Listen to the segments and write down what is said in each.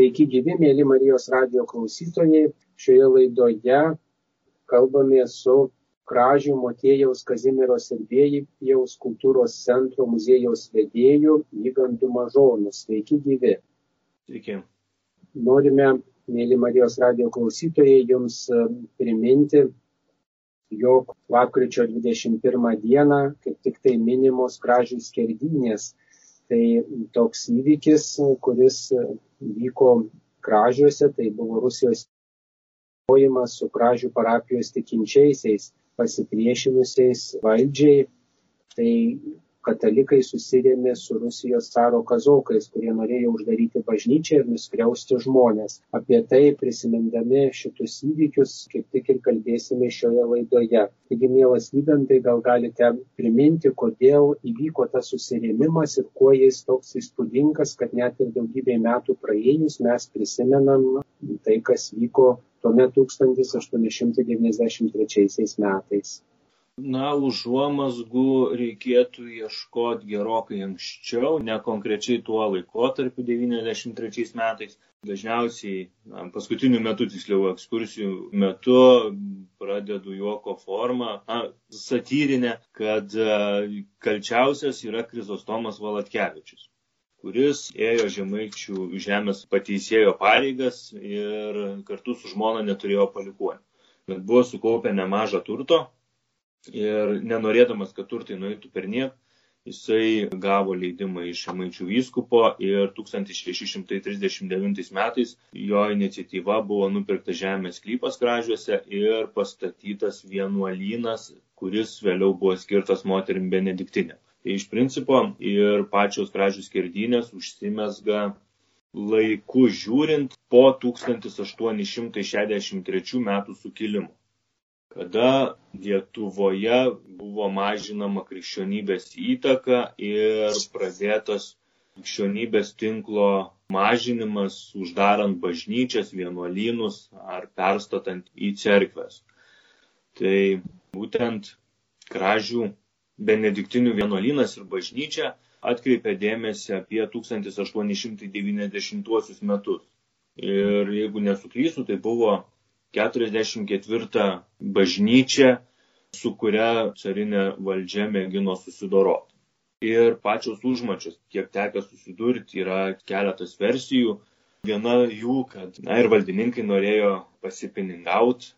Sveiki gyvi, mėly Marijos radio klausytojai. Šioje laidoje kalbame su Kražių Motėjaus Kazimiero Serbėjaus kultūros centro muziejaus vedėju Vygandu Mažonu. Sveiki gyvi. Sveiki. Norime, mėly Marijos radio klausytojai, jums e, priminti, jog lapkričio 21 dieną kaip tik tai minimos Kražių skerdynės Tai toks įvykis, kuris vyko Kražiuose, tai buvo Rusijos kojimas su Kražių parapijos tikinčiaisiais, pasipriešinusiais valdžiai. Tai katalikai susirėmė su Rusijos caro kazokais, kurie norėjo uždaryti bažnyčią ir nuskriausti žmonės. Apie tai prisimindami šitus įvykius kaip tik ir kalbėsime šioje laidoje. Taigi, mielas Vygantai, gal galite priminti, kodėl įvyko tas susirėmimas ir kuo jis toks įspūdingas, kad net ir daugybė metų praėjus mes prisimenam tai, kas vyko tuomet 1893 metais. Na, užuomasgų reikėtų ieškoti gerokai anksčiau, ne konkrečiai tuo laikotarpiu 93 metais. Dažniausiai, na, paskutiniu metu, tiksliau, ekskursijų metu pradedu juoko formą, na, satyrinę, kad e, kalčiausias yra Krizostomas Valatkevičius kuris ėjo žemaičių žemės pateisėjo pareigas ir kartu su žmona neturėjo palikuonių. Bet buvo sukaupę nemažą turto, ir nenorėdamas, kad turtai nueitų per niek, jisai gavo leidimą iš Šemaičių vyskupo ir 1639 metais jo iniciatyva buvo nupirkta žemės klypas kražiuose ir pastatytas vienuolynas, kuris vėliau buvo skirtas moterim benediktinė. Tai iš principo ir pačios kražių skirdynės užsimesga laiku žiūrint po 1863 metų sukilimo kada Lietuvoje buvo mažinama krikščionybės įtaka ir pradėtas krikščionybės tinklo mažinimas, uždarant bažnyčias, vienuolynus ar perstatant į cerkves. Tai būtent kražių benediktinių vienuolynas ir bažnyčia atkreipė dėmesį apie 1890 metus. Ir jeigu nesuklysiu, tai buvo 44 bažnyčią, su kuria carinė valdžia mėgino susidoroti. Ir pačios užmačios, kiek teko susidurti, yra keletas versijų. Viena jų, kad, na ir valdininkai norėjo pasipiningauti,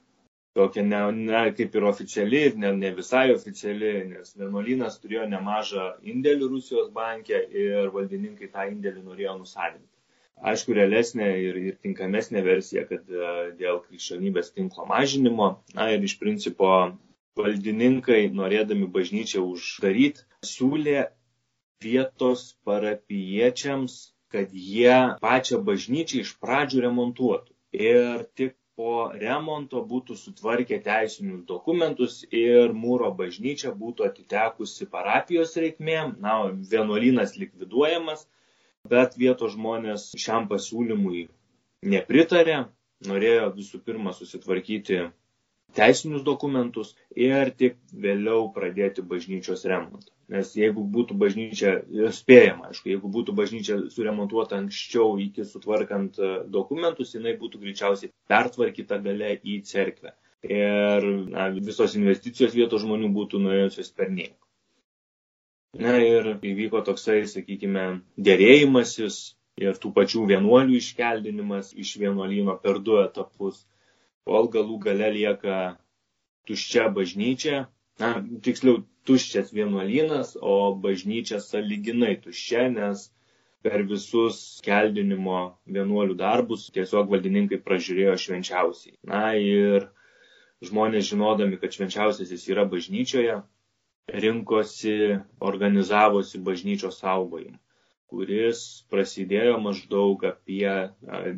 tokia ne, ne kaip ir oficiali, ne, ne visai oficiali, nes vienuolynas turėjo nemažą indėlių Rusijos bankė ir valdininkai tą indėlį norėjo nusavinti aišku, realesnė ir, ir tinkamesnė versija, kad e, dėl krikščionybės tinklo mažinimo, na ir iš principo valdininkai, norėdami bažnyčią uždaryti, siūlė vietos parapiečiams, kad jie pačią bažnyčią iš pradžių remontuotų. Ir tik po remonto būtų sutvarkę teisinius dokumentus ir mūro bažnyčia būtų atitekusi parapijos reikmėm, na, vienuolynas likviduojamas, bet vietos žmonės šiam pasiūlymui nepritarė, norėjo visų pirma susitvarkyti teisinius dokumentus ir tik vėliau pradėti bažnyčios remontą. Nes jeigu būtų bažnyčia, spėjama, aišku, jeigu būtų bažnyčia suremontuota anksčiau iki sutvarkant dokumentus, jinai būtų greičiausiai pertvarkyta gale į cerkvę. Ir na, visos investicijos vietos žmonių būtų nuėjusios per nieko. Na ir įvyko toksai, sakykime, dėrėjimasis ir tų pačių vienuolių iškeldinimas iš vienuolyno per du etapus, kol galų gale lieka tuščia bažnyčia, na, tiksliau, tuščias vienuolynas, o bažnyčia saliginai tuščia, nes per visus keldinimo vienuolių darbus tiesiog valdininkai pražiūrėjo švenčiausiai. Na ir žmonės žinodami, kad švenčiausiasis yra bažnyčioje, rinkosi, organizavosi bažnyčios saugojimą, kuris prasidėjo maždaug apie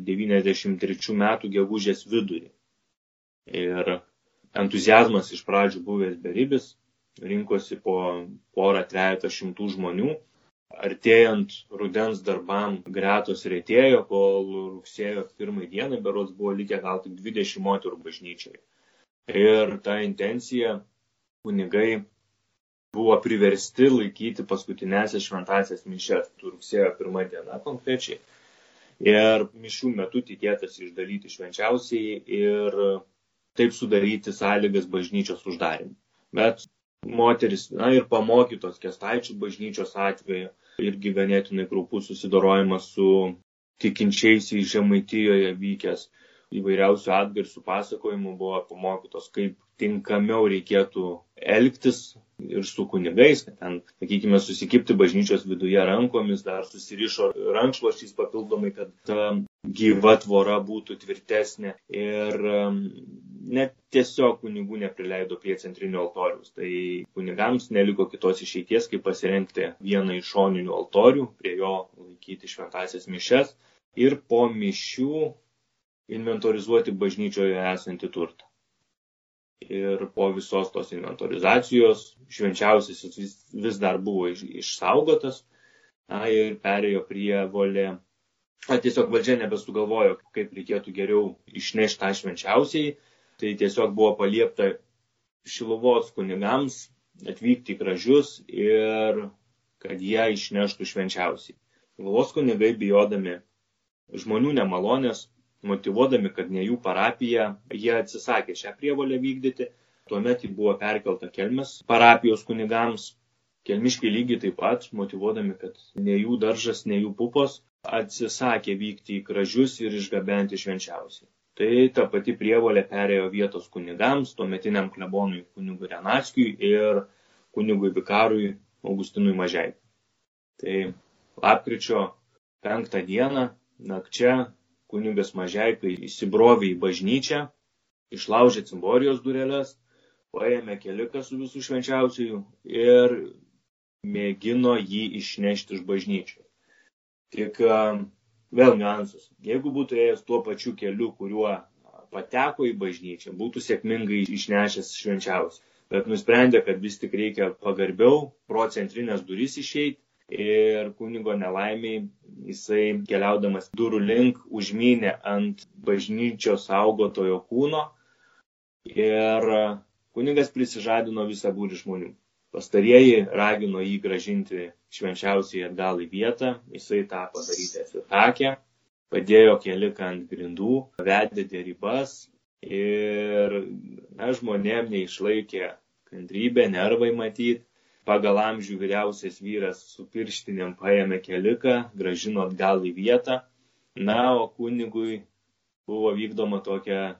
93 metų gegužės vidurį. Ir entuzijazmas iš pradžių buvęs beribis, rinkosi po porą trejata šimtų žmonių. Artėjant rudens darbam gretos rėtėjo, kol rugsėjo pirmai dienai berods buvo likę gal tik 20 moterų bažnyčiai. Ir ta intencija kunigai buvo priversti laikyti paskutinėsias šventasias mišes, rugsėjo pirmą dieną konkrečiai. ir mišių metu tikėtas išdalyti švenčiausiai ir taip sudaryti sąlygas bažnyčios uždarimui. Bet moteris, na ir pamokytos kestaičių bažnyčios atveju, irgi ganėtinai kraupus susidorojimas su tikinčiaisiais Žemaitijoje vykęs įvairiausių atgarsių pasakojimų buvo pamokytos, kaip tinkamiau reikėtų elgtis ir su kunigais, kad ten, sakykime, susikipti bažnyčios viduje rankomis, dar susirišo rankšluošiais papildomai, kad ta gyva tvora būtų tvirtesnė ir um, net tiesiog kunigų neprileido prie centrinio altoriaus. Tai kunigams neliko kitos išeities, kaip pasirengti vieną iš šoninių altorių, prie jo laikyti šventasias mišes ir po mišių inventorizuoti bažnyčioje esantį turtą. Ir po visos tos inventorizacijos švenčiausiasis vis, vis dar buvo iš, išsaugotas na, ir perėjo prie volė. Na, tiesiog valdžia nebesugalvojo, kaip reikėtų geriau išnešti tą švenčiausiai. Tai tiesiog buvo paliepta šiluvos kunigams atvykti į gražius ir kad jie išneštų švenčiausiai. Šiluvos kunigai bijodami žmonių nemalonės motivuodami, kad ne jų parapija, jie atsisakė šią prievolę vykdyti. Tuomet ji buvo perkelta Kelmės parapijos kunigams. Kelmiškiai lygiai taip pat, motivuodami, kad ne jų daržas, ne jų pupos, atsisakė vykti į kražius ir išgabenti švenčiausiai. Tai ta pati prievolė perėjo vietos kunigams, tuometiniam klebonui kunigui Renatskiui ir kunigui Vikarui Augustinui Mažiai. Tai lapkričio penktą dieną nakčia kunigas Mažeikai įsibrovė į bažnyčią, išlaužė cimborijos dureles, paėmė keliką su visų švenčiausiųjų ir mėgino jį išnešti iš bažnyčios. Tik vėl niuansas. Jeigu būtų ėjęs tuo pačiu keliu, kuriuo pateko į bažnyčią, būtų sėkmingai išnešęs švenčiausią. Bet nusprendė, kad vis tik reikia pagarbiau pro centrinės duris išeiti ir kunigo nelaimiai jisai keliaudamas durų link užmynė ant bažnyčios saugotojo kūno ir kunigas prisižadino visą būrį žmonių. Pastarieji ragino jį gražinti švenčiausiai atgal į vietą, jisai tą padaryti atsisakė, padėjo keliką ant grindų, vedė dėrybas ir na, žmonėm neišlaikė kantrybė, nervai matyti pagal amžių vyriausias vyras su pirštinėm paėmė keliką, gražino atgal į vietą, na, o kunigui buvo vykdoma tokia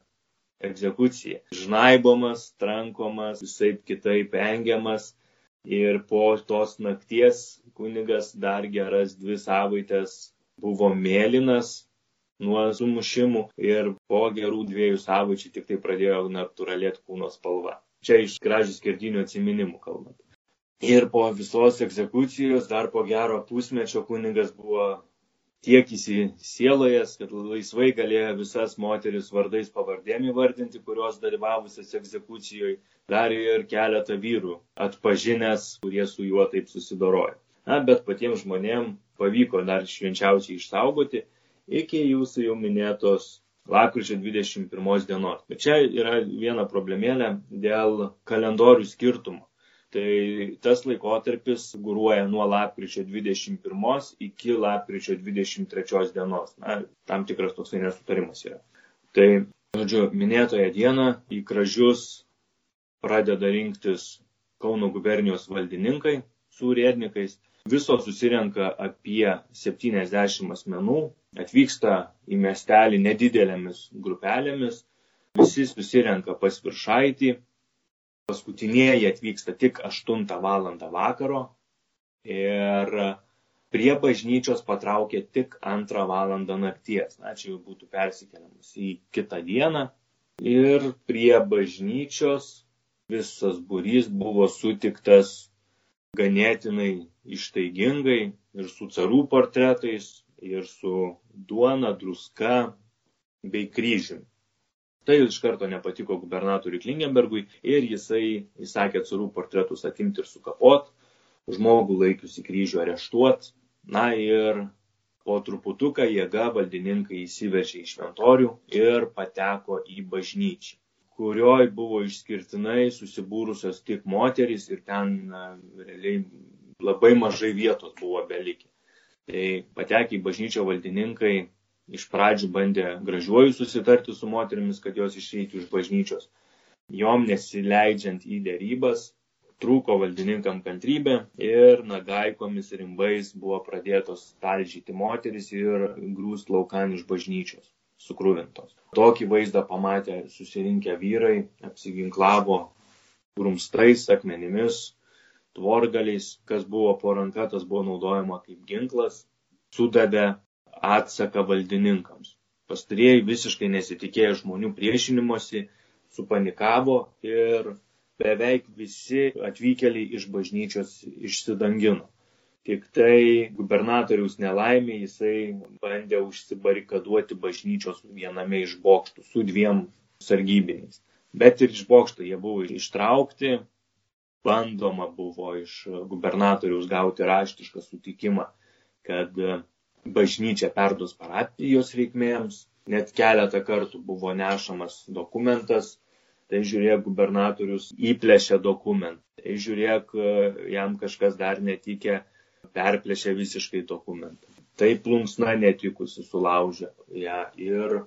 egzekucija. Žnaibomas, trankomas, visai kitaip engiamas ir po tos nakties kunigas dar geras dvi savaitės buvo mėlynas nuo sumušimų ir po gerų dviejų savaičių tik tai pradėjo natūralėti kūno spalva. Čia iš gražių skirtinių atsiminimų kalbant. Ir po visos egzekucijos, dar po gero pusmečio kunigas buvo tiek įsisielojęs, kad laisvai galėjo visas moteris vardais pavardėm įvardinti, kurios dalyvavusios egzekucijoje, dar ir keletą vyrų atpažinęs, kurie su juo taip susidorojo. Na, bet patiems žmonėms pavyko dar švenčiausiai išsaugoti iki jūsų jau minėtos lapkričio 21 dienos. Bet čia yra viena problemėlė dėl kalendorių skirtumo. Tai tas laikotarpis guruoja nuo lapkričio 21 iki lapkričio 23 dienos. Na, tam tikras toksai nesutarimas yra. Tai, žodžiu, minėtoje dieną į kražius pradeda rinktis Kauno gubernijos valdininkai su urėdnikais. Viso susirenka apie 70 asmenų, atvyksta į miestelį nedidelėmis grupelėmis, visi susirenka pas viršaitį, paskutinieji atvyksta tik 8 val. vakaro ir prie bažnyčios patraukia tik 2 val. nakties. Na, čia jau būtų persikeliamas į kitą dieną. Ir prie bažnyčios visas būrys buvo sutiktas ganėtinai ištaigingai ir su carų portretais, ir su duona, druska bei kryžiumi. Tai iš karto nepatiko gubernatoriui Klingenbergui ir jisai įsakė carų portretus atimti ir sukapot, žmogų laikiusi kryžių areštuot. Na ir po truputuką jėga valdininkai įsiveržė į šventorių ir pateko į bažnyčią, kurioj buvo išskirtinai susibūrusios tik moterys ir ten na, realiai labai mažai vietos buvo belikę. Tai patekę į bažnyčią valdininkai iš pradžių bandė gražiuoju susitarti su moterimis, kad jos išeitų iš bažnyčios. Jom nesileidžiant į dėrybas, trūko valdininkam kantrybė ir nagaikomis rimbais buvo pradėtos talžyti moteris ir grūst laukan iš bažnyčios, sukrūvintos. Tokį vaizdą pamatę susirinkę vyrai apsiginklavo grumstais, akmenimis, tvorgaliais, kas buvo po ranka, tas buvo naudojama kaip ginklas, sudavė atsaką valdininkams. Pastarieji visiškai nesitikėjo žmonių priešinimuose, supanikavo ir beveik visi atvykėliai iš bažnyčios išsidangino. Tik tai gubernatoriaus nelaimė jisai bandė užsibarikaduoti bažnyčios viename iš bokštų su dviem sargybiniais. Bet ir iš bokšto jie buvo ištraukti, bandoma buvo iš gubernatoriaus gauti raštišką sutikimą, kad bažnyčia perduos parapijos reikmėms, net keletą kartų buvo nešamas dokumentas, tai žiūrėk, gubernatorius įplėšė dokumentą, tai žiūrėk, jam kažkas dar netikė, perplėšė visiškai dokumentą. Tai plunksna netikusi sulaužė ją ir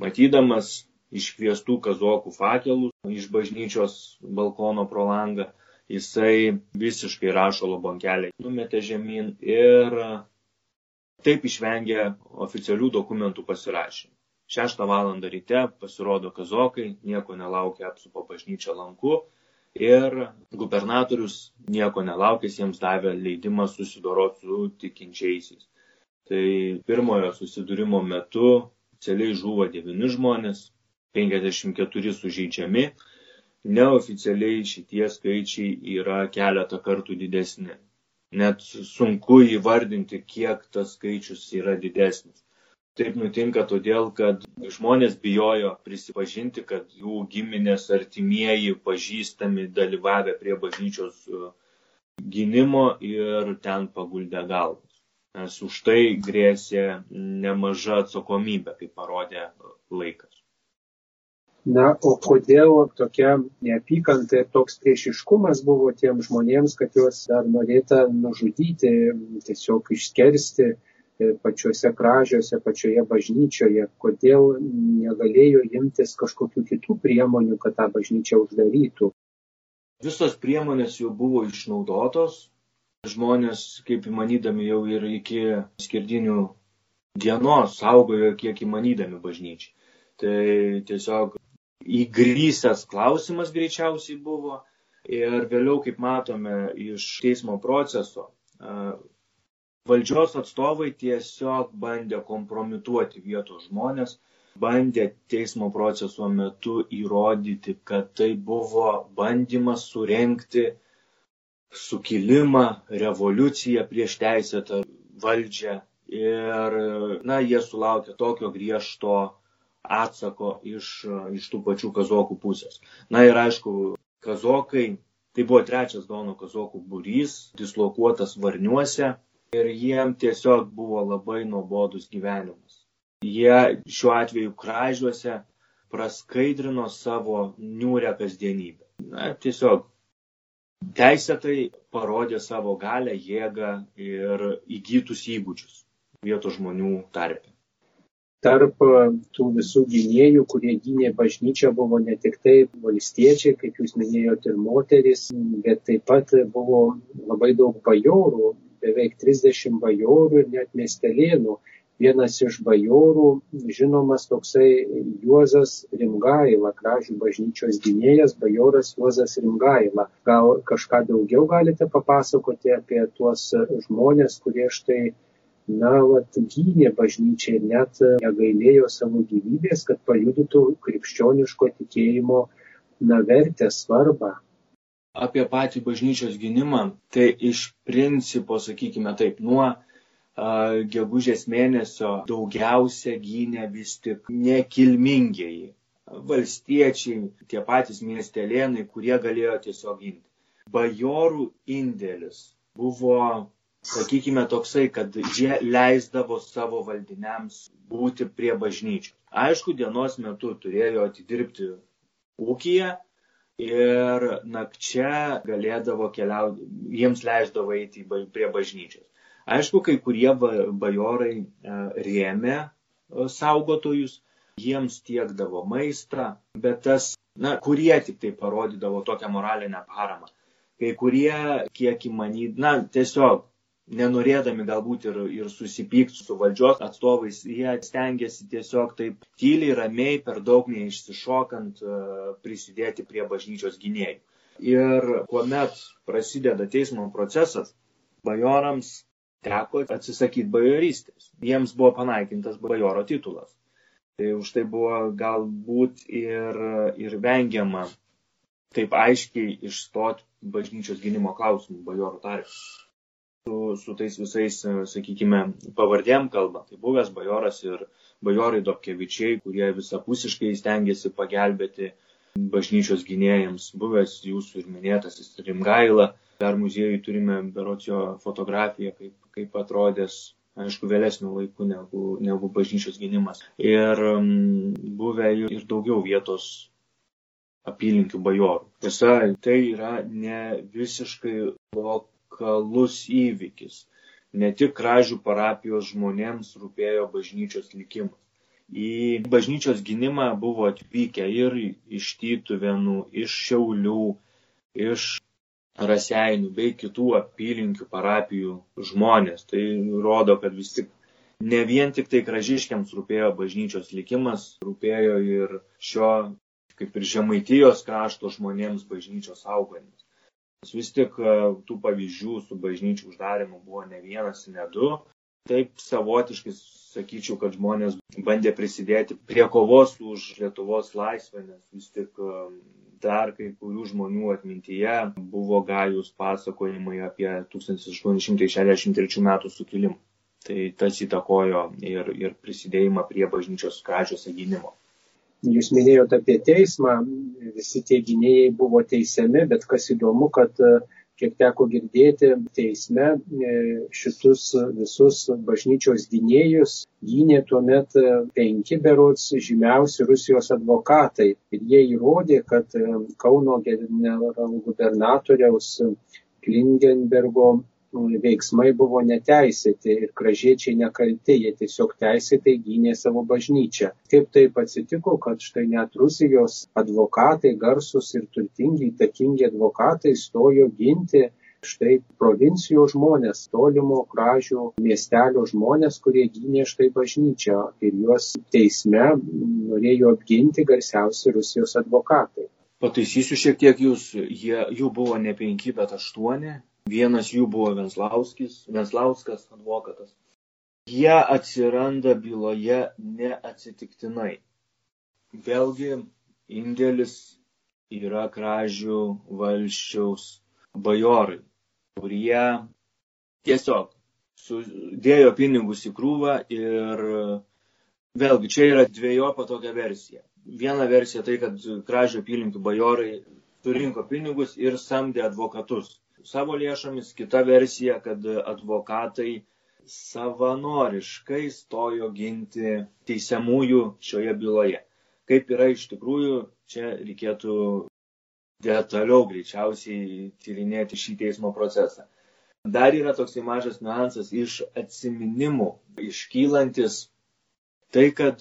matydamas iškviestų kazokų fakelų iš bažnyčios balkono pro langą, jisai visiškai rašo labonkelį numetė žemyn ir Taip išvengė oficialių dokumentų pasirašymų. 6 val. ryte pasirodo kazokai, nieko nelaukia apsupo bažnyčią lanku ir gubernatorius nieko nelaukęs jiems davė leidimą susidoroti su tikinčiaisiais. Tai pirmojo susidūrimo metu oficialiai žuvo 9 žmonės, 54 sužeidžiami, neoficialiai šitie skaičiai yra keletą kartų didesni net sunku įvardinti, kiek tas skaičius yra didesnis. Taip nutinka todėl, kad žmonės bijojo prisipažinti, kad jų giminės artimieji pažįstami dalyvavę prie bažnyčios e, gynimo ir ten paguldė galvas. Nes už tai grėsė nemaža atsakomybė, kaip parodė laikas. Na, o kodėl tokia neapykanta ir toks priešiškumas buvo tiem žmonėms, kad juos dar norėta nužudyti, tiesiog išskersti e, pačiuose kražiuose, pačioje bažnyčioje, kodėl negalėjo imtis kažkokių kitų priemonių, kad tą bažnyčią uždarytų. Visos priemonės jau buvo išnaudotos, žmonės, kaip įmanydami jau ir iki skirdinių dienos, saugojo kiek įmanydami bažnyčiai. Tai tiesiog įgrysęs klausimas greičiausiai buvo. Ir vėliau, kaip matome iš teismo proceso, valdžios atstovai tiesiog bandė kompromituoti vietos žmonės, bandė teismo proceso metu įrodyti, kad tai buvo bandymas surenkti sukilimą, revoliuciją prieš teisėtą valdžią. Ir, na, jie sulaukė tokio griežto atsako iš, iš tų pačių kazokų pusės. Na ir aišku, kazokai, tai buvo trečias Dono kazokų būrys, dislokuotas Varniuose ir jiem tiesiog buvo labai nuobodus gyvenimas. Jie šiuo atveju kražiuose praskaidrino savo niūrę kasdienybę. Na, tiesiog teisėtai parodė savo galę, jėgą ir įgytus įgūdžius vietos žmonių tarpe tarp e, tų visų gynėjų, kurie gynė bažnyčią, buvo ne tik tai valstiečiai, kaip jūs minėjote, ir moteris, bet taip pat buvo labai daug bajorų, beveik 30 bajorų ir net miestelėnų. Vienas iš bajorų, žinomas toksai Juozas Rimgaila, kražių bažnyčios gynėjas, bajoras Juozas Rimgaila. Gal kažką daugiau galite papasakoti apie tuos žmonės, kurie štai na vat gynė bažnyčią ir net negailėjo savo gyvybės, kad pajudytų krikščioniško tikėjimo na vertę, svarbą. Apie patį bažnyčios gynimą, tai iš principo, sakykime taip, nuo gegužės mėnesio daugiausia gynė vis tik nekilmingieji valstiečiai, tie patys miestelėnai, kurie galėjo tiesiog ginti. Bajorų indėlis buvo sakykime, toksai, kad jie leisdavo savo valdiniams būti prie bažnyčios. Aišku, dienos metu turėjo atidirbti ūkiją ir nakčia galėdavo keliauti, jiems leisdavo eiti prie bažnyčios. Aišku, kai kurie bajorai e, rėmė saugotojus, jiems tiekdavo maistą, bet tas, na, kurie tik tai parodydavo tokią moralinę paramą. Kai kurie, kiek įmanyd, na, tiesiog nenorėdami galbūt ir, ir susipykti su valdžios atstovais, jie stengiasi tiesiog taip tyliai, ramiai, per daug neišsišokant e, prisidėti prie bažnyčios gynėjų. Ir kuomet prasideda teismo procesas, bajorams teko atsisakyti bajorystės. Jiems buvo panaikintas bajoro titulas. Tai už tai buvo galbūt ir, ir vengiama taip aiškiai išstoti bažnyčios gynimo klausimų bajorų tarp. Su, su tais visais, sakykime, pavardėm kalba. Tai buvęs bajoras ir bajorai Dobkevičiai, kurie visapusiškai stengiasi pagelbėti bažnyčios gynėjams. Buvęs jūsų ir minėtasis Rimgaila. Dar muziejui turime berocio fotografiją, kaip, kaip atrodęs aišku, vėlesnių laikų negu, negu bažnyčios gynimas. Ir um, buvę ir daugiau vietos apylinkių bajorų. Tiesa, tai yra ne visiškai lokalus įvykis. Ne tik kražių parapijos žmonėms rūpėjo bažnyčios likimas. Į bažnyčios gynimą buvo atvykę ir iš Tytuvenų, iš Šiaulių, iš raseinių bei kitų apylinkių parapijų žmonės. Tai rodo, kad vis tik ne vien tik tai kražiškiams rūpėjo bažnyčios likimas, rūpėjo ir šio, kaip ir žemaitijos krašto žmonėms bažnyčios auganimas. Vis tik e, tų pavyzdžių su bažnyčių uždarimu buvo ne vienas, ne du. Taip savotiškai sakyčiau, kad žmonės bandė prisidėti prie kovos už Lietuvos laisvę, nes vis tik e, dar kai kurių žmonių atmintyje buvo gajus pasakojimai apie 1863 metų sukilimą. Tai tas įtakojo ir, ir prisidėjimą prie bažnyčios kražiuose gynimo. Jūs minėjote apie teismą, visi tie gynėjai buvo teisiami, bet kas įdomu, kad uh, kiek teko girdėti, teisme e, šitus visus bažnyčios gynėjus gynė tuomet e, penki berots žymiausi Rusijos advokatai. Ir jie įrodė, kad e, Kauno gubernatoriaus Klingenbergo veiksmai buvo neteisėti ir kražiečiai nekalti, jie tiesiog teisėtai gynė savo bažnyčią. Kaip taip atsitiko, kad štai net Rusijos advokatai, garsus ir turtingi, įtakingi advokatai stojo ginti štai provincijos žmonės, tolimo kražių miestelio žmonės, kurie gynė štai bažnyčią ir juos teisme norėjo apginti garsiausi Rusijos advokatai. Pataisysiu šiek tiek jūs, jie, jų buvo ne penki, bet aštuoni, Vienas jų buvo Venslauskas, advokatas. Jie atsiranda byloje neatsitiktinai. Vėlgi, indėlis yra kražių valščiaus bajorai, kurie tiesiog sudėjo pinigus į krūvą ir vėlgi čia yra dviejopa tokia versija. Viena versija tai, kad kražių apylinkių bajorai surinko pinigus ir samdė advokatus savo lėšomis, kita versija, kad advokatai savanoriškai stojo ginti teisiamųjų šioje byloje. Kaip yra iš tikrųjų, čia reikėtų detaliau greičiausiai tyrinėti šį teismo procesą. Dar yra toksai mažas niuansas iš atsiminimų iškylantis tai, kad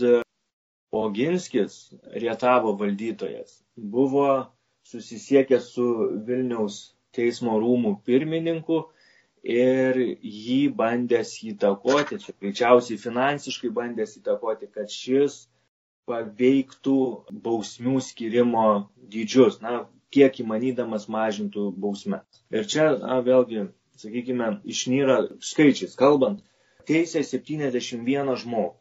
Oginskis, Rietavo valdytojas, buvo susisiekęs su Vilniaus teismo rūmų pirmininku ir jį bandęs įtakoti, čia greičiausiai finansiškai bandęs įtakoti, kad šis paveiktų bausmių skirimo dydžius, na, kiek įmanydamas mažintų bausmes. Ir čia, na, vėlgi, sakykime, išnyra skaičiais kalbant, teisė 71 žmogų.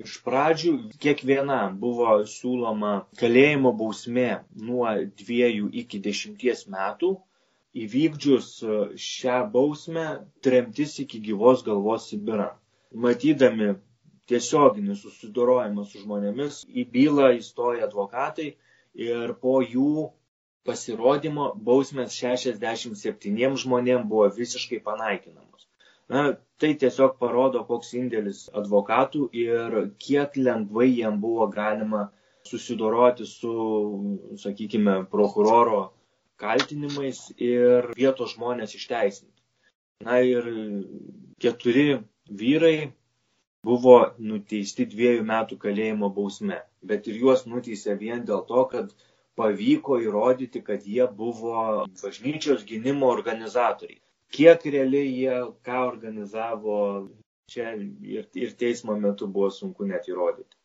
Iš pradžių kiekvienam buvo siūloma kalėjimo bausmė nuo dviejų iki dešimties metų, įvykdžius šią bausmę tremtis iki gyvos galvos Sibirą. Matydami tiesioginį susidorojimą su žmonėmis, į bylą įstoja advokatai ir po jų pasirodymo bausmės 67 žmonėms buvo visiškai panaikinamos. Na, tai tiesiog parodo, koks indėlis advokatų ir kiek lengvai jiem buvo galima susidoroti su, sakykime, prokuroro kaltinimais ir vietos žmonės išteisinti. Na ir keturi vyrai buvo nuteisti dviejų metų kalėjimo bausme, bet ir juos nuteisė vien dėl to, kad pavyko įrodyti, kad jie buvo bažnyčios gynimo organizatoriai. Kiek realiai jie ką organizavo, čia ir, ir teismo metu buvo sunku net įrodyti.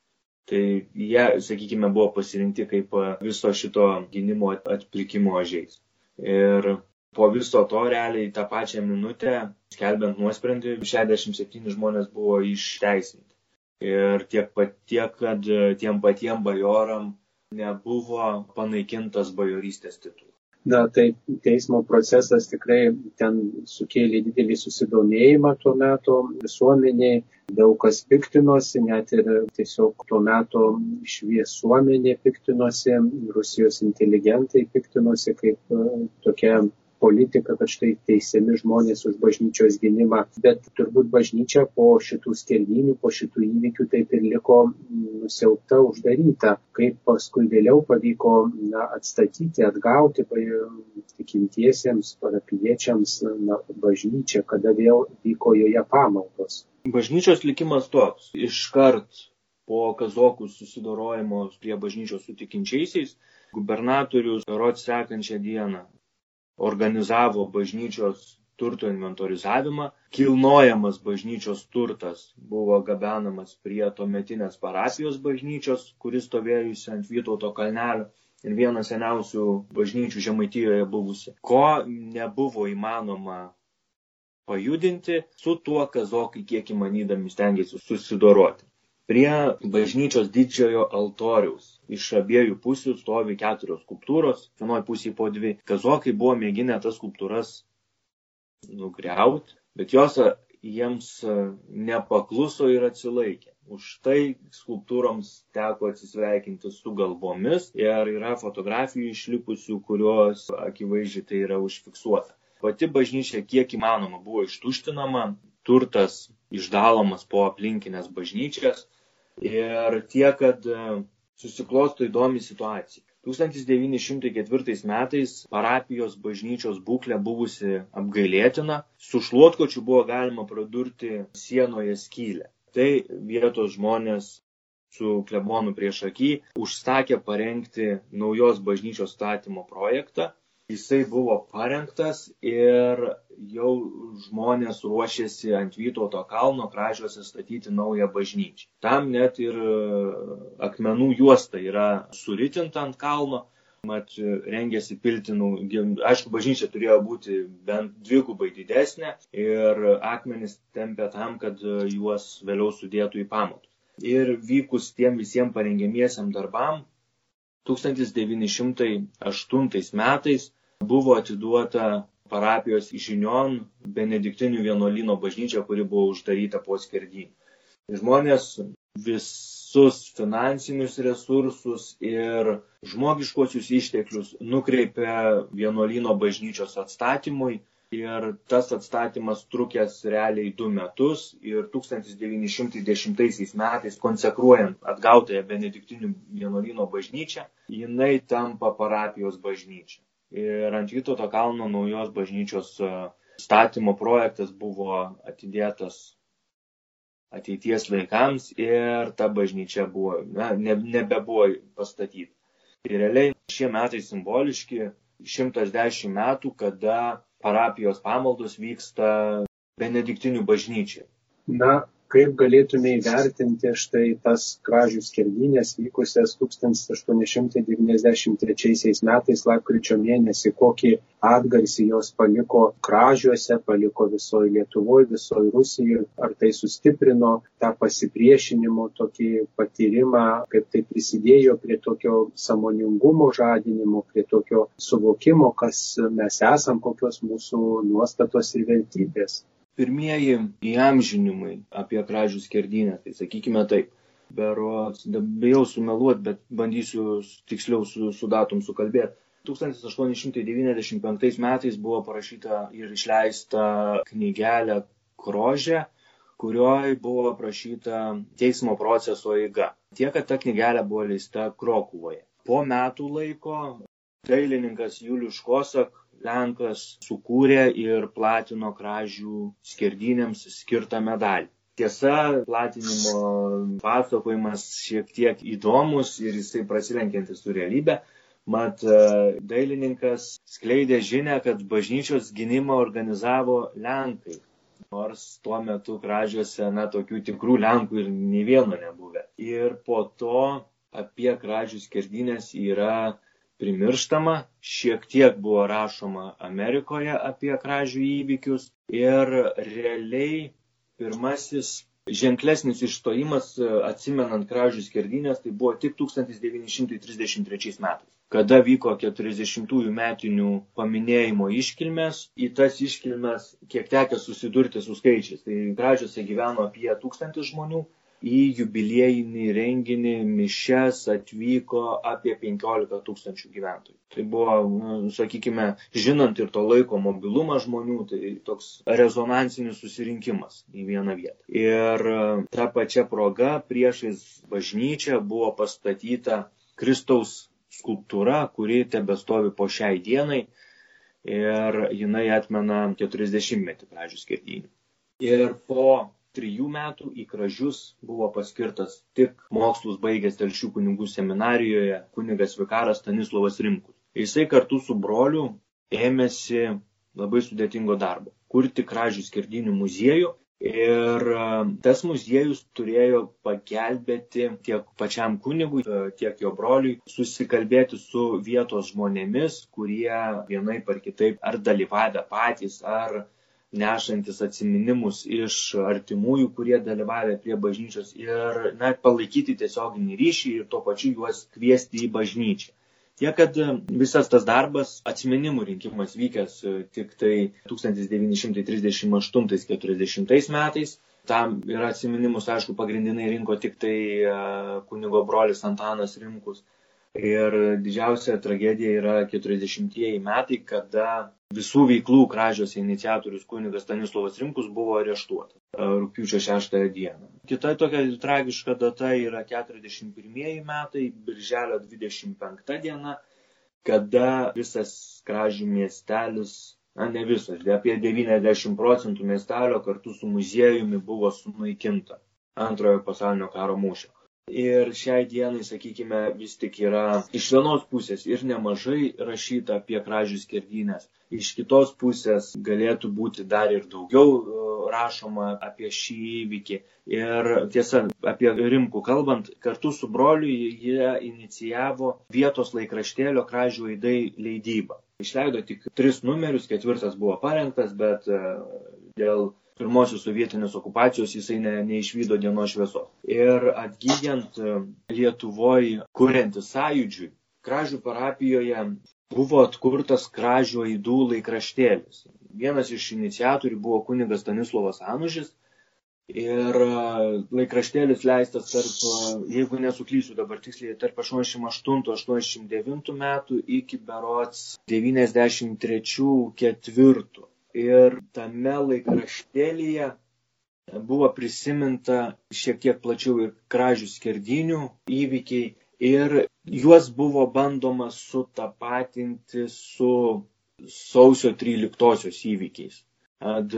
Tai jie, sakykime, buvo pasirinkti kaip viso šito gynimo atplikimo ožiais. Ir po viso to realiai tą pačią minutę, skelbiant nuosprendį, 67 žmonės buvo išteisinti. Ir tiek pat tiek, kad tiem patiem bajoram nebuvo panaikintas bajorystės titulas. Na, tai teismo procesas tikrai ten sukėlė didelį susidomėjimą tuo metu visuomeniai, daug kas piktinosi, net ir tiesiog tuo metu šviesuomenė piktinosi, Rusijos inteligentai piktinosi kaip tokia politika, kad štai teisiami žmonės už bažnyčios gynimą, bet turbūt bažnyčia po šitų skerdinių, po šitų įvykių taip ir liko nusiaupta, uždaryta. Kaip paskui vėliau pavyko na, atstatyti, atgauti tikintiesiems, parapiečiams na, bažnyčią, kada vėl vyko joje pamaldos. Bažnyčios likimas toks. Iškart po kazokų susidorojimo prie bažnyčios su tikinčiaisiais gubernatorius rod sekančią dieną organizavo bažnyčios turto inventorizavimą, kilnojamas bažnyčios turtas buvo gabenamas prie tuometinės parapijos bažnyčios, kuris stovėjusi ant Vytauto kalnelio ir vienas seniausių bažnyčių Žemaitijoje buvusi. Ko nebuvo įmanoma pajudinti, su tuo kazokai kiek įmanydami stengiasi susidoroti. Prie bažnyčios didžiojo altoriaus iš abiejų pusių stovi keturios skulptūros, vienoje pusėje po dvi. Kazokai buvo mėginę tas skulptūras nugriauti, bet jos jiems nepakluso ir atsilaikė. Už tai skulptūroms teko atsisveikinti su galvomis ir yra fotografijų išlikusių, kurios akivaizdžiai tai yra užfiksuota. Pati bažnyčia kiek įmanoma buvo ištuštinama, turtas išdalomas po aplinkinės bažnyčias, Ir tie, kad e, susiklosto įdomi situacija. 1904 metais parapijos bažnyčios būklė buvusi apgailėtina, su šluotkočiu buvo galima pradurti sienoje skylę. Tai vietos žmonės su klebonu prieš akį užsakė parengti naujos bažnyčios statymo projektą jisai buvo parengtas ir jau žmonės ruošėsi ant Vytauto kalno kražiuose statyti naują bažnyčią. Tam net ir e, akmenų juosta yra suritinta ant kalno, mat rengėsi piltinų, aišku, bažnyčia turėjo būti bent dvigubai didesnė ir akmenis tempė tam, kad juos vėliau sudėtų į pamatus. Ir vykus tiem visiems parengiamiesiam darbam, 1908 metais buvo atiduota parapijos žinion benediktinių vienuolino bažnyčia, kuri buvo uždaryta po skerdynį. Žmonės visus finansinius resursus ir žmogiškosius išteklius nukreipia vienuolino bažnyčios atstatymui ir tas atstatymas trukęs realiai du metus ir 1910 metais konsekruojant atgautąją benediktinių vienuolino bažnyčią, jinai tampa parapijos bažnyčia. Ir ant Vytauto kalno naujos bažnyčios e, statymo projektas buvo atidėtas ateities laikams ir ta bažnyčia buvo, na, ne, nebebuvo pastatyta. Ir realiai šie metai simboliški 110 metų, kada parapijos pamaldos vyksta benediktinių bažnyčiai. Na, kaip galėtume įvertinti štai tas kražių skerdynės vykusias 1893 metais lapkričio mėnesį, kokį atgarsį jos paliko kražiuose, paliko visoje Lietuvoje, visoje Rusijoje, ar tai sustiprino tą pasipriešinimo tokį patyrimą, kaip tai prisidėjo prie tokio samoningumo žadinimo, prie tokio suvokimo, kas mes esam, kokios mūsų nuostatos ir vertybės pirmieji įamžinimai apie kražių skerdynę, tai sakykime taip. Berots, bijau sumeluoti, bet bandysiu tiksliau su, su datum sukalbėti. 1895 metais buvo parašyta ir išleista knygelė Krožė, kurioje buvo aprašyta teismo proceso eiga. Tiek, kad ta knygelė buvo leista Krokuvoje. Po metų laiko dailininkas Julius Škosak Lenkas sukūrė ir platino kražių skerdynėms skirtą medalį. Tiesa, platinimo pasakojimas šiek tiek įdomus ir jisai prasilenkiantis su realybė. Mat, e, dailininkas skleidė žinę, kad bažnyčios gynimą organizavo Lenkai. Nors tuo metu kražiuose, na, tokių tikrų Lenkų ir nei vieno nebuvę. Ir po to apie kražių skerdynės yra primirštama, šiek tiek buvo rašoma Amerikoje apie kražių įvykius ir realiai pirmasis ženklesnis išstojimas, atsimenant kražių skerdynės, tai buvo tik 1933 metais kada vyko 40-ųjų metinių paminėjimo iškilmės, į tas iškilmes kiek tekė susidurti su skaičiais. Tai gražiuose gyveno apie tūkstantį žmonių, į jubiliejinį renginį mišes atvyko apie 15 tūkstančių gyventojų. Tai buvo, nu, sakykime, žinant ir to laiko mobilumą žmonių, tai toks rezonansinis susirinkimas į vieną vietą. Ir ta pačia proga priešais bažnyčią buvo pastatyta Kristaus skulptūra, kuri tebestovi po šiai dienai ir jinai atmena 40-metį pradžių skirtynių. Ir po trijų metų į kražius buvo paskirtas tik mokslus baigęs telšių kunigų seminarijoje kunigas vikaras Stanislavas Rimkus. Jisai kartu su broliu ėmėsi labai sudėtingo darbo - kurti kražių skirdinių muziejų Ir tas muziejus turėjo pagelbėti tiek pačiam kunigui, tiek jo broliui susikalbėti su vietos žmonėmis, kurie vienai par kitaip ar dalyvavę patys, ar nešantis atsiminimus iš artimųjų, kurie dalyvavę prie bažnyčios ir net palaikyti tiesioginį ryšį ir tuo pačiu juos kviesti į bažnyčią. Tiek, kad e, visas tas darbas, atsiminimų rinkimas vykęs e, tik tai 1938-40 metais, tam ir atsiminimus, aišku, pagrindinai rinko tik tai e, kunigo brolis Antanas Rimkus. Ir didžiausia tragedija yra 40-ieji metai, kada visų veiklų kražiuose iniciatorius kunigas Stanislavas Rimkus buvo areštuotas e, rūpiučio 6 dieną. Kita tokia tragiška data yra 41 metai, birželio 25 diena, kada visas kražių miestelis, na ne visas, apie 90 procentų miestelio kartu su muziejumi buvo sunaikinta antrojo pasaulinio karo mūšio. Ir šiai dienai, sakykime, vis tik yra iš vienos pusės ir nemažai rašyta apie kražių skerdynės, iš kitos pusės galėtų būti dar ir daugiau e, rašoma apie šį įvykį. Ir tiesa, apie Rimkų kalbant, kartu su broliu jie inicijavo vietos laikraštėlio kražių aidai leidybą. Išleido tik tris numerius, ketvirtas buvo parengtas, bet e, dėl pirmosios sovietinės okupacijos jisai ne, neišvydo dienos šviesos. Ir atgyjant e, Lietuvoje, kuriantis sąjūdžiui, Kražių parapijoje buvo atkurtas Kražių aidų laikraštėlis. Vienas iš iniciatorių buvo kunigas Stanislavas Anužis. Ir e, laikraštėlis leistas tarp, e, jeigu nesuklysiu dabar tiksliai, tarp 88-89 metų iki berots 93-4 ir tame laikraštėlyje buvo prisiminta šiek tiek plačiau ir kražių skerdinių įvykiai ir juos buvo bandoma sutapatinti su sausio 13-osios įvykiais. Ad,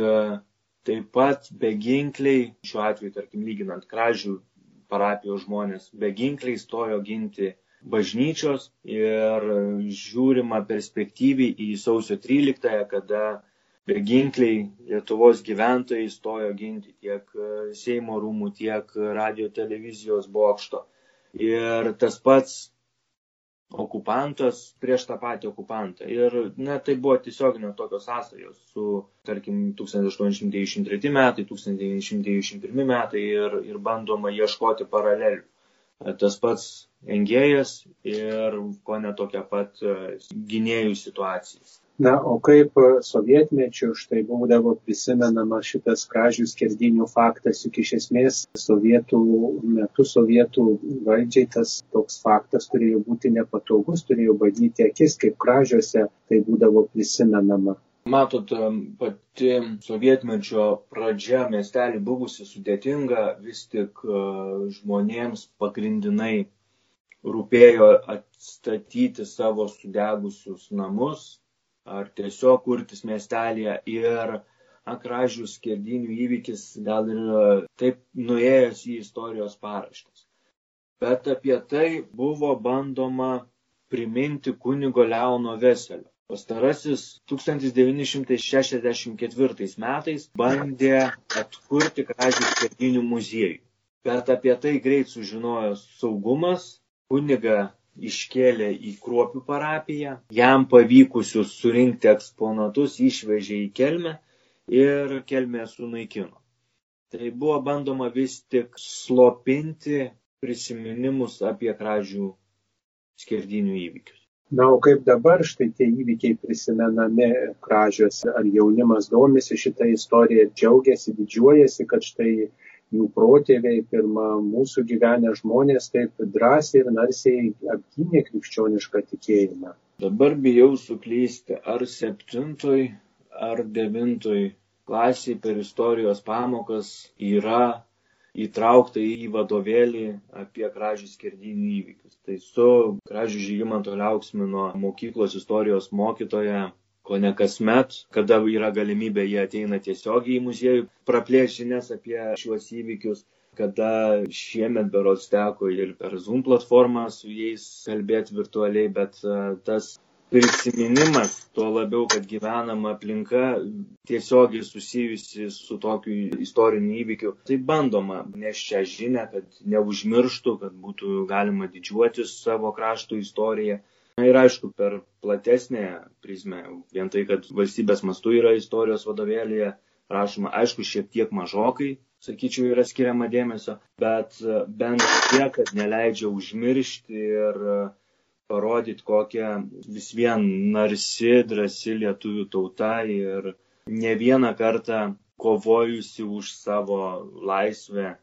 taip pat beginkliai, šiuo atveju, tarkim, lyginant kražių parapijos žmonės, beginkliai stojo ginti bažnyčios ir žiūrima perspektyviai į sausio 13-ąją, kada beginkliai Lietuvos gyventojai stojo ginti tiek e, Seimo rūmų, tiek radio televizijos bokšto. Ir tas pats okupantas prieš tą patį okupantą. Ir na, tai buvo tiesioginio tokios sąsajos su, tarkim, 1893 metai, 1991 metai ir, ir bandoma ieškoti paralelių. Tas pats engėjas ir ko ne tokia pat e, gynėjų situacija. Na, o kaip sovietmečiu štai būdavo prisimenama šitas kražių skerdinių faktas, juk iš esmės sovietų metu, sovietų valdžiai tas toks faktas turėjo būti nepatogus, turėjo badyti akis, kaip kražiuose tai būdavo prisimenama. Matot, pati sovietmečio pradžia miestelį buvusi sudėtinga, vis tik e, žmonėms pagrindinai rūpėjo atstatyti savo sudegusius namus, ar tiesiog kurtis miestelėje ir akražių skerdinių įvykis gal ir taip nuėjęs į istorijos paraštės. Bet apie tai buvo bandoma priminti kunigo Leono Veselio. Pastarasis 1964 metais bandė atkurti kražių skerdinių muziejų. Bet apie tai greit sužinojo saugumas, kuniga iškėlė į Kruopių parapiją, jam pavykusius surinkti eksponatus išvežė į Kelmę ir Kelmė sunaikino. Tai buvo bandoma vis tik slopinti prisiminimus apie kražių skerdinių įvykius. Na, o kaip dabar štai tie įvykiai prisimenami kražiuose, ar jaunimas domisi šitą istoriją, džiaugiasi, didžiuojasi, kad štai jų protėviai, pirmą mūsų gyvenę žmonės taip drąsiai ir narsiai apgynė krikščionišką tikėjimą. Dabar bijau suklysti, ar septintoj, ar devintoj klasiai per istorijos pamokas yra įtraukta į vadovėlį apie kražių skerdinių įvykius. Tai su kražių žygimanto Liauksmino mokyklos istorijos mokytoja ko ne kasmet, kada yra galimybė, jie ateina tiesiogiai į muziejų, praplės žinias apie šiuos įvykius, kada šiemet berots teko ir per Zoom platformą su jais kalbėti virtualiai, bet e, tas prisiminimas, tuo labiau, kad gyvenama aplinka tiesiogiai susijusi su tokiu istoriniu įvykiu. Tai bandoma neš šią žinę, kad neužmirštų, kad būtų galima didžiuotis savo krašto istoriją. Ir aišku, per platesnę prizmę, vien tai, kad valstybės mastu yra istorijos vadovėlėje rašoma, aišku, šiek tiek mažokai, sakyčiau, yra skiriama dėmesio, bet bent tiek, kad neleidžia užmiršti ir parodyti, kokia vis vien narsi, drasi lietuvių tauta ir ne vieną kartą kovojusi už savo laisvę,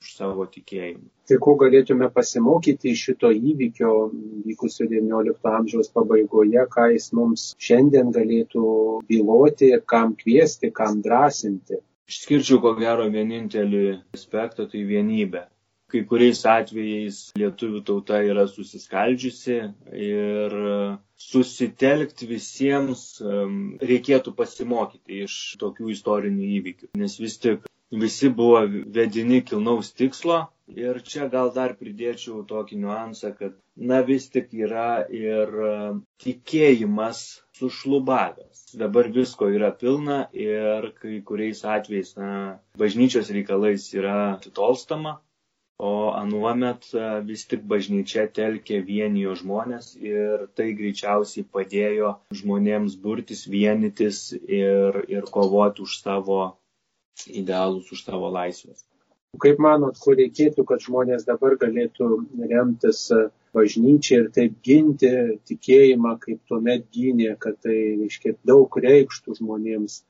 už savo tikėjimą. Tai ko galėtume pasimokyti iš šito įvykio vykusio XIX amžiaus pabaigoje, ką jis mums šiandien galėtų byloti, kam kviesti, kam drąsinti? Išskirčiau ko gero vienintelį aspektą, tai vienybė kai kuriais atvejais lietuvių tauta yra susiskaldžiusi ir susitelkti visiems reikėtų pasimokyti iš tokių istorinių įvykių, nes vis tik visi buvo vedini kilnaus tikslo ir čia gal dar pridėčiau tokį niuansą, kad na vis tik yra ir tikėjimas sušlubavęs. Dabar visko yra pilna ir kai kuriais atvejais na, bažnyčios reikalais yra atitolstama o anuomet e, vis tik bažnyčia telkė vienijo žmonės ir tai greičiausiai padėjo žmonėms burtis, vienytis ir, ir kovoti už savo idealus, už savo laisvės. Kaip manot, ko reikėtų, kad žmonės dabar galėtų remtis bažnyčiai ir taip ginti tikėjimą, kaip tuomet gynė, kad tai, reiškia, daug reikštų žmonėms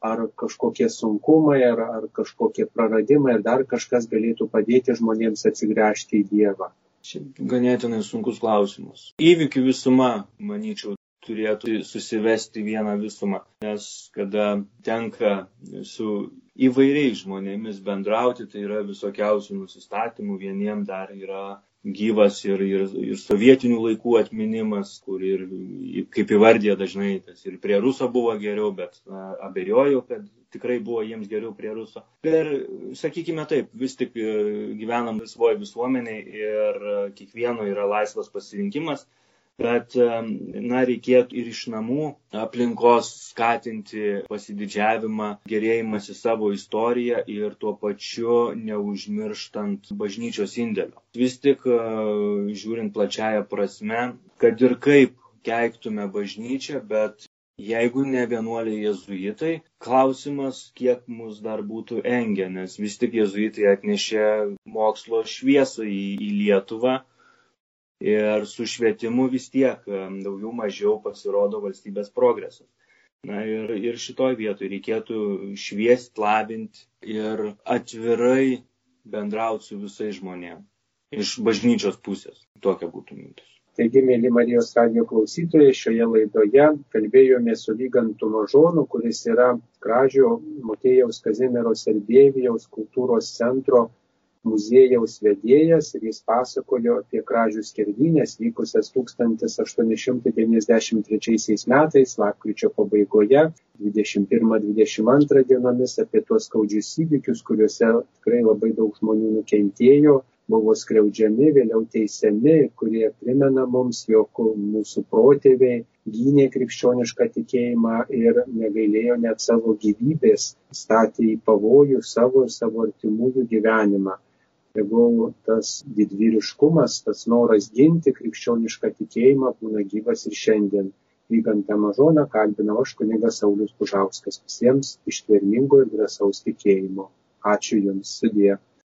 ar kažkokie sunkumai, ar, ar kažkokie praradimai, ar dar kažkas galėtų padėti žmonėms atsigręžti į Dievą? Šiaip ganėtinai sunkus klausimas. Įvykių visuma, manyčiau, turėtų susivesti vieną visumą, nes kada tenka su įvairiais žmonėmis bendrauti, tai yra visokiausių nusistatymų, vieniem dar yra gyvas ir, ir, ir sovietinių laikų atminimas, kur ir, kaip įvardė dažnai, tas ir prie ruso buvo geriau, bet na, abejoju, kad tikrai buvo jiems geriau prie ruso. Ir, sakykime taip, vis tik e, gyvenam laisvoje visuomeniai ir e, kiekvieno yra laisvas pasirinkimas bet na, reikėtų ir iš namų aplinkos skatinti pasididžiavimą, gerėjimąsi savo istoriją ir tuo pačiu neužmirštant bažnyčios indėlio. Vis tik, e, žiūrint plačiaja prasme, kad ir kaip keiktume bažnyčią, bet Jeigu ne vienuoliai jezuitai, klausimas, kiek mus dar būtų engę, nes vis tik jezuitai atnešė mokslo šviesą į, į Lietuvą, ir su švietimu vis tiek daugiau mažiau pasirodo valstybės progresas. Na ir, ir šitoj vietoj reikėtų šviesti, labinti ir atvirai bendrauti su visais žmonėmis. Iš bažnyčios pusės. Tokia būtų mintis. Taigi, mėly Marijos radio klausytojai, šioje laidoje kalbėjome su Lygantu Mažonu, kuris yra Kražio Motėjaus Kazimiero Serbėvijaus kultūros centro muziejaus vedėjas ir jis pasakojo apie kražių skerdynės vykusias 1893 metais, lapkričio pabaigoje, 21-22 dienomis, apie tuos skaudžius įvykius, kuriuose tikrai labai daug žmonių nukentėjo, buvo skriaudžiami, vėliau teisiami, kurie primena mums, jog mūsų protėviai gynė krikščionišką tikėjimą ir negailėjo net savo gyvybės, statė į pavojų savo ir savo artimųjų gyvenimą tegul tas didvyriškumas, tas noras ginti krikščionišką tikėjimą būna gyvas ir šiandien. Vygantą mažoną kalbinau aš kunigas Saulis Pužauskas visiems ištvermingo ir drąsaus tikėjimo. Ačiū Jums, sudė.